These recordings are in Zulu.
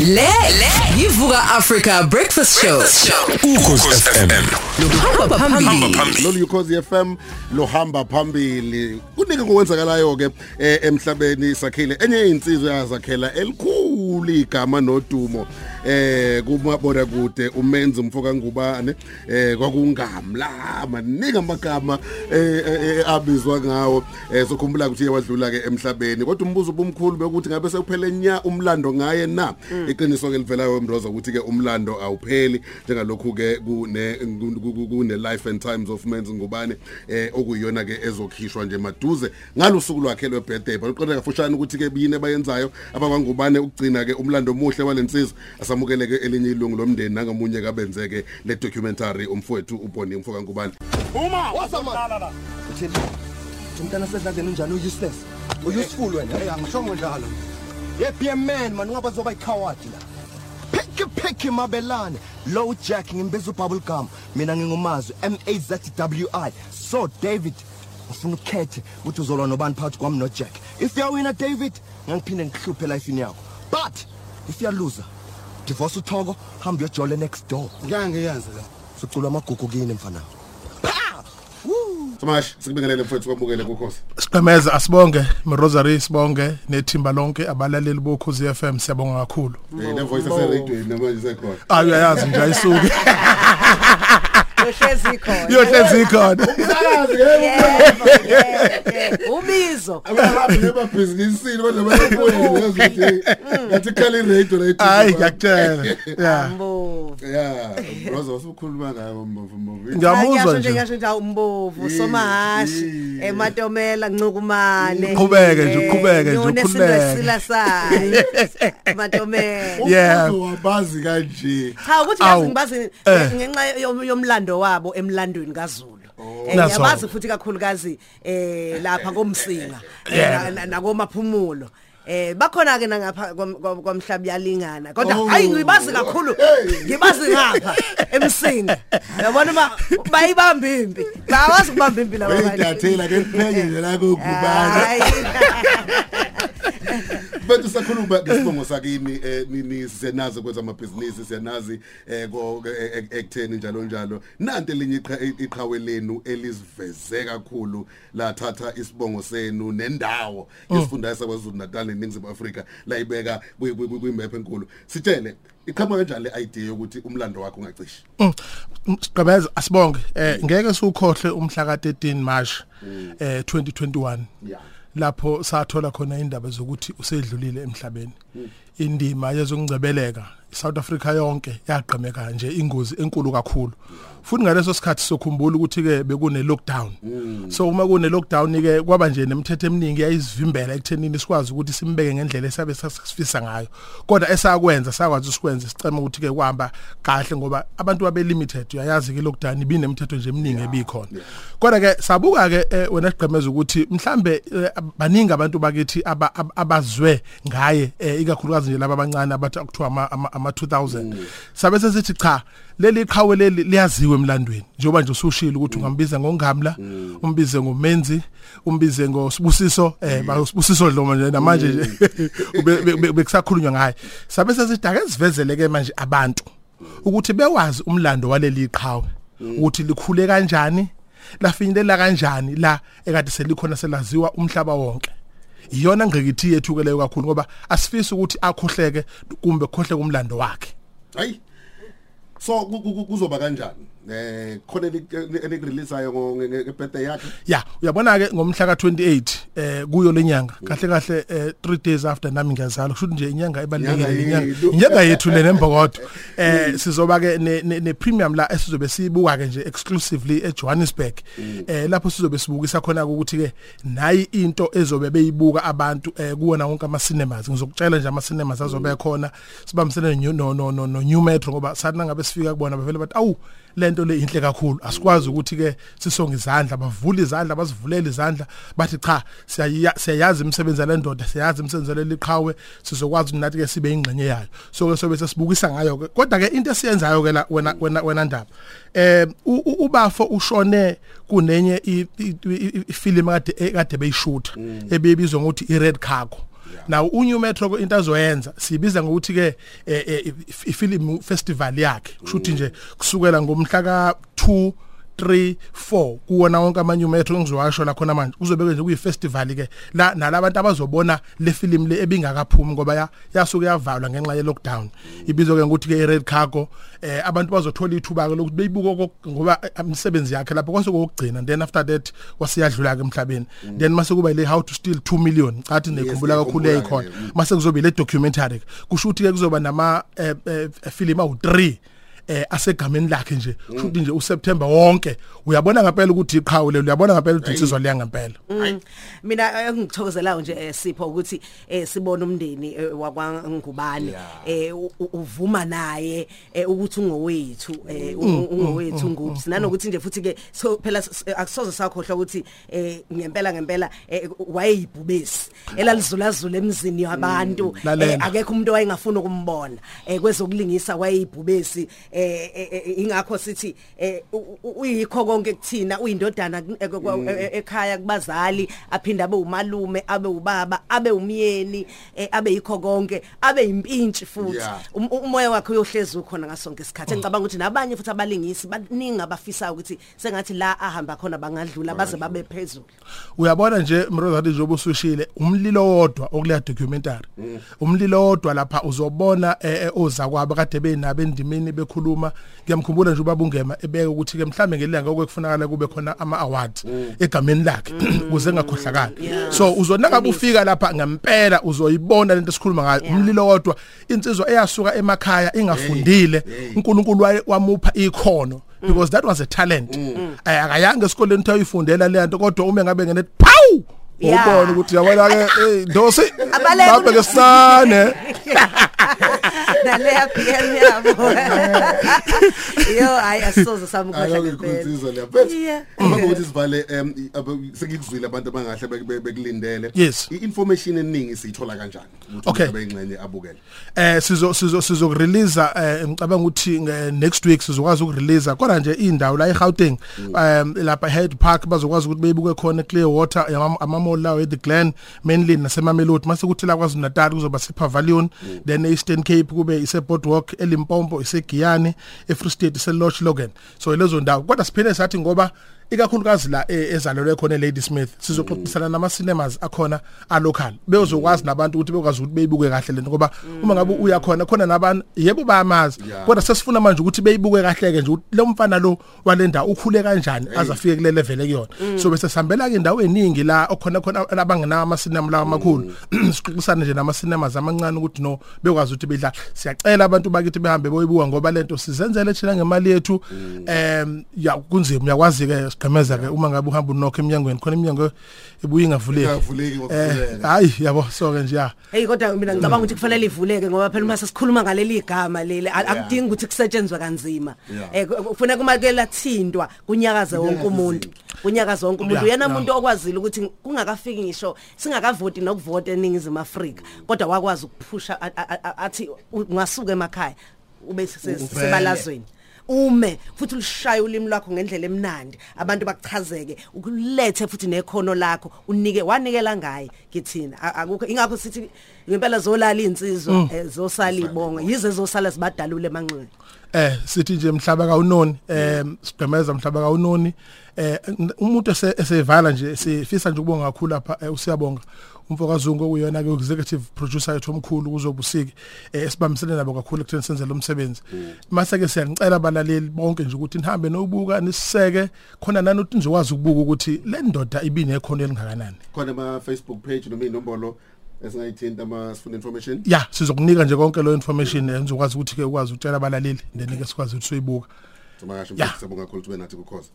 Le le. Yivuka Africa Breakfast Show. ukhosi FM Hamba phambili. lolu yukhozi FM lohamba phambili. Kunike ngokwenzakalayo ke eh, emhlabeni sakhile. Enye insizwe yazakhela elikhulu igama nodumo. Eh kumabona kude umenzi umfoka ngubane. Eh kwakungamla maningi amagama eh, eh, eh, abizwa ngawo. Eh sokhumbula ukuthi wadlula ke emhlabeni kodwa umbuzo ubumkhulu bekuthi ngabe sekuphele nya umlando ngaye na? Iqiniso ke livelayo emroza ukuthi ke umlando awupheli njengalokhu ke kune kune life and times of men's ngubane eh okuyiyona ke ezokhishwa nje maduze ngalusuku lwakhe lwebirthday. Baliqonda kafushane ukuthi ke biyine bayenzayo abangubane ukugcina ke umlando omuhle walensizwe. Asamukele ke elinye ilungu lomndeni nangamunye kabenzeke le documentary umfowethu uboni umfoka ngubane. Uthini? Umntana sedladeni unjani u-useless u-useful wena? Hey angishongo njalo ye be a man man. Ungabe zoba ikhawadi la. Phiki phiki mabelane low jack ngimbiza ububble gum. Mina ngingumazwi m a z w i. So david ngifuna ukhethe ukuthi uzolwa nobani phakathi kwami nojack. If uyawina david ngangiphinde ngihluphe elifini yakho. But if uyaluza divorce uthoko hamba uyojole next door. Ngeke yenze la siculwa amagugu kini mfana. Smash sikubingelele mfowethu kwamukele kukhosi. Siqhemeza asibonge Rosary sibonge nethimba lonke abalaleli bokhozi FM siyabonga kakhulu. eh le voice ase radio namanje sekhona Ah uyayazi nje ayisuki. Yohlezi khona. iyohlezi ikhona. Akazi Yebo, yebo, yebo. Ubizo. abahambi ngebabhizinisini kodwa bayabuya ukuthi ngathi khali radio la Hayi ngiyakutshela. Yeah. Mbovu. yeah brother wasukhuluma ngayo mbovu mbovu Ngiyamuzwa nje. ngiyasho nje umbovu somahashi ematomela ncukumane. Uqhubeke nje, uqhubeke nje, Nyone ukhululeke. sila sayi. Matomela. Yeah. wabazi kanje Cha ukuthi yazi ngibazi eh. ngenxa yom- yomlando wabo emlandweni kaZulu. Eh, That's Ngiyabazi futhi kakhulukazi eh lapha komsinga eh, Yeah. Na- na- nakomaphumulo. Eh bakhona ke nangapha kwam- kwam- kwamhlabi yalingana Oh. kodwa hayi ngibazi kakhulu ngibazi ngapha emsinga yabona ma bayibamba impi bawazi kubamba impi laba Wayintathela ke kuphenye nje la kokubana Hayi. Bethu sakhuluma ngesibongo sakini eh nini sisenazi kwenza amabhizinisi siyanazi eh eh, ekutheni njalo njalo. Nanti elinye iqha- iqhawe lenu eliziveze kakhulu lathatha isibongo senu nendawo yesifundazwe sakwazulu Natal neNingizimu Afrika la ibeka kwimap enkulu. Sitshele iqhamuka kanjani le idea yokuthi umlando wakho ungacishi Siqhemeza asibonge. Eh ngeke sukhohle umhla ka13 March eh 2021. yeah. Lapho sathola khona indaba zokuthi usedlulile emhlabeni. Indima yezokungcebeleka iSouth Africa yonke yaqhameka nje ingozi enkulu kakhulu. Futhi ngaleso sikhathi sokhumbula ukuthi ke bekune lockdown so uma kune lockdown ke kwaba nje nemithetho eminingi yayizivimbela ekuthenini sikwazi ukuthi simbeke ngendlela esabe sasifisa ngayo. Kodwa esakwenza sakwazi usikwenza sicema ukuthi ke kuhamba kahle ngoba abantu babe limited uyayazi ke lockdown ibinemithetho nje eminingi ebikhona. kodwa ke sabuka ke eh, wena sigqemeza ukuthi mhlambe eh, baningi abantu bakithi aba- ab- abazwe ngaye eh, ikakhulukazi nje laba abancane abathi akuthiwa ama- ama ama 2000 sabe sesithi cha leli qhawe leli liyaziwe emlandweni. Njengoba nje usushilo ukuthi ungambiza ngongamla umbize ngomenzi umbize ngosibusiso eh basibusiso dloma nje namanje nje ube- be- be- bekusakhulunywa ngaye. Sabe sesithi ake sivezele ke manje abantu ukuthi bewazi umlando waleli qhawe ukuthi likhule kanjani lafinyelela kanjani la ekade selikhona selaziwa umhlaba wonke. Iyona ngqikithi yethu ke leyo kakhulu ngoba asifisi ukuthi akhohleke kumbe khohle kumlando wakhe. Hayi. So ku- ku- ku- kuzoba kanjani? Eh khona elikureleasayo ngebirthday yakhe. Ya uyabona ke ngomhla ka28 eh kuyo lenyanga kahle kahle eh 3 days after nami ngiyazalwa. Kusho nje inyanga ebalekile Inyanga inyanga yethu. le nembokodo eh sizoba ke ne- premium la esizobe sibuka ke nje exclusively eJohannesburg. Eh lapho sizobe sibukisa khona ukuthi ke nayi into ezobe beyibuka abantu eh kuwona wonke ama cinemas ngizokutshela nje ama cinemas azobe khona sibambisene no no no New Metro ngoba sathi nangabe sifika kubona bavele bathi awu lento le inhle kakhulu. Asikwazi ukuthi ke sisonge izandla bavule izandla basivulele izandla. Bathi cha siyayazi imisebenzi yalendoda siyazi imisebenzi leliqhawe sizokwazi nathi ke sibe ingxenye yayo. So ke sobe sesibukisa ngayo ke kodwa ke into esiyenzayo ke la wena wena wena ndaba eh ubafo ushone kunenye i- i- i- ifilimu kade kade beyishootha ebebizwa ngokuthi i red cargo now uNew Metro ko into azoyenza sibiza ngokuthi ke eh, eh, ifilm festival yakhe kusho ukuthi nje kusukela ngomhla ka 2 3 4 kuwona wonke amanye metro engizowasho la khona manje. Kuzobe nje kuyi festival ke la nalabantu abazobona le film le ebingakaphumi ngoba ya yasuke yavalwa ngenxa ye lockdown ibizwa ke ukuthi ke red cargo eh abantu bazothola ithuba ke lokuthi beyibuka ngoba umsebenzi yakhe lapho kwase kokugcina then after that wasiyadlula ke emhlabeni then mase kuba le how to steal 2 million cathi nekhumbula kakhulu eyikhona mase kuzobe le documentary kusho ukuthi ke kuzoba nama eh, eh, film awu 3 eh asegameni lakhe nje futhi nje uSeptember wonke. Uyabona ngempela ukuthi iqhawe lelo uyabona ngempela ukuthi insizwa liya ngempela Mm. mina engithokozelayo nje eh, sipho ukuthi eh, sibona umndeni eh, wakwangubane. Eh, uvuma naye eh, ukuthi ungowethu eh, u- ungowethu ngubsi nanokuthi nje futhi ke so phela akusoze sakhohlwa ukuthi eh, ngempela ngempela eh, wayeyibhubesi elalizulazula emzini yabantu. Eh, akekho umuntu owayengafuna ukumbona. Eh, kwezokulingisa wayeyibhubesi eh, eh, eh, ingakho sithi eh, u- u- uyikho konke kuthina uyindodana eh, kwa- eh, ekhaya kubazali aphinda abe umalume abe ubaba abe umyeni eh, abe yikho konke abe impintshi futhi. Yeah. Um- umoya wakhe uyohlezi ukhona ngasonke isikhathi. Ngicabanga ukuthi nabanye futhi abalingisi baningi abafisa ukuthi sengathi la ahamba khona bangadlula baze babe phezulu. Uyabona nje mrozati njengoba usushile umlilo wodwa okuleya documentary. Umlilo wodwa lapha uzobona eh, eh, ozakwabo kade benabo endimeni bekhuluma ngiyamkhumbula nje ubaba ungema ebeka ukuthi ke mhlambe ngelanga okufunakala kube khona ama awards egameni lakhe ukuze engakhohlakala so uzona ngabe ufika lapha ngempela uzoyibona lento esikhuluma ngayo. Umlilo wodwa insizwa eyasuka emakhaya ingafundile uNkulunkulu wamupha ikhono because that was a talent. Akayanga esikoleni ukuthi ayifundela le nto kodwa uma ngabe ngene pow Yeah. ubona ukuthi yabona ke hey ndosi Abaleke lapha ke uno- sane naleya PM yabo yo hayi asisoze samkhohla Ake ngempela ngikhuthiza leya. But Yeah. uma ukuthi sivale em i- aba- sekuzwile abantu abangahle bek- bek- bekulindele. Yes. I-information eningi siyithola kanjani? Ukuthi Okay. umuntu abe ingxenye abukele. eh sizo sizo sizokurelease eh ngicabanga ukuthi nge- next week sizokwazi ukurelease kodwa nje indawo la eGauteng um lapha Hyde Park bazokwazi ukuthi beyibuke khona Clear Water amamall lawo eThe Glen mainly nasemamelodi. Mase kuthi la kwaZulu Natal kuzoba sePavilion then eEastern Cape kube ise Boardwalk eLimpopo iseGiyani eFree State ise Lodge Logan. So lezo ndawo. Kodwa siphinde sathi ngoba ikakhulukazi la eh, ezalelwe khona eLady Smith sizoxoxisana nama cinemas akhona a local bezokwazi nabantu ukuthi bekwazi ukuthi beyibuke kahle lento ngoba uma ngabe uya khona khona nabantu yebo bayamazi. Kodwa sesifuna manje ukuthi beyibuke kahle ke nje ukuthi lo mfana lo walenda ukhule kanjani azafike kule level ekuyona. So bese sihambela ke indawo eningi la okhona khona abangenawo ama cinema la amakhulu sixoxisana nje nama cinemas amancane ukuthi no bekwazi ukuthi bedlala siyacela abantu bakithi behambe boyibuka ngoba lento sizenzele thina ngemali yethu. Em ya kunzima uyakwazi ke sigqemeza ke uma ngabe uhamba unokho eminyangweni khona iminyango ebuye ingavuleki Ingavuleki eh ngokuhluleka. hayi yabo so ke nje ya Hey kodwa mina ngicabanga ukuthi kufanele ivuleke ngoba phela uma sesikhuluma ngaleli igama leli akudingi ukuthi kusetshenzwe kanzima. Eh ku- kufuneka uma ke lathindwa kunyakaze wonke umuntu. Kunyakaze wonke umuntu. Uyena umuntu okwazile ukuthi kungakafiki ngisho singakavoti nokuvota eningizimu Afrika kodwa wakwazi ukuphusha athi ungasuka emakhaya ube se- se- sebalazweni. Ume futhi ulishaye ulimi lwakho ngendlela emnandi. Abantu bakuchazeke ukulethe futhi nekhono lakho unike wanikela ngaye kithina. A- akukho ingakho sithi ngempela zolala insizwa eh, zosala ibonga yize zosala sibadalule emanqweni eh sithi nje mhlaba kaunoni eh sigqemeza mhlaba kaunoni eh umuntu ese- esevala nje sifisa nje ukubonga kakhulu lapha eh, usiyabonga. Umfokazungu okuyona ke executive producer yethu omkhulu kuzobusiki eh esibambisene nabo kakhulu ekutheni senze lo msebenzi mase ke siyanicela abalaleli bonke nje ukuthi nihambe nobuka nisiseke. Khona nani ukuthi nizokwazi ukubuka ukuthi le ndoda ibinekhono elingakanani? Khona ama Facebook page noma inombolo esingayithinta ama sifuna information. ya sizokunika nje konke lo information eh, nizokwazi ukuthi ke ukwazi ukutshela abalaleli then ke sikwazi ukuthi soyibuka Sima kasho Yeah. mfethu sabonga kakhulu kube nathi kukhoza.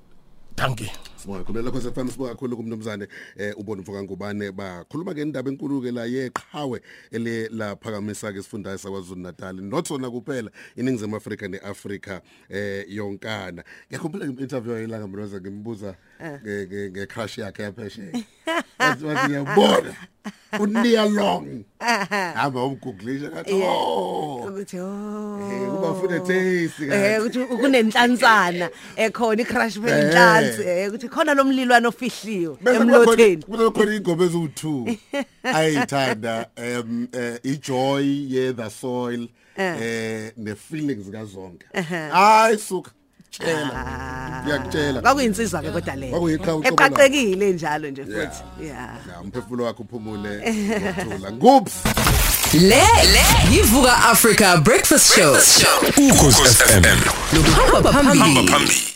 Thank you Sibonga khona lokho sefam sibonga kakhulu kumnumzane eh ubona mfoka ngubane bakhuluma ke indaba enkulu ke la yeqhawe ele la phakamisa ke sifundayo sakwazulu Natal not sona kuphela iningizimu Afrika neAfrika eh yonkana. Ngiyakhumbula interview yelanga mroza ngimbuza nge nge- nge crush yakhe yaphesheya. Wathi wathi yabona unia long. Hamba umgooglisha ngathi oh ukuthi oh. eh, kuba funa taste eh ukuthi kunenhlanzana ekhona icrush benhlanzi eh ukuthi khona lomlilwane ofihliwe emlotheni kuba khona ingoma eziwu2 ayithanda um eh, ijoy ye the soil eh. ne feelings kazonke. Hayi suka tshela. Ngiyakutshela. Kwakuyinsizwa ke kodwa le. Kwakuyiqhawe uqobo eqaqekile njalo nje futhi. Yeah. La umphefumulo wakhe uphumule ngokuthula ngoops Le yivuka Africa Breakfast Show. Ukhozi FM. Nokuhamba phambili. phambili.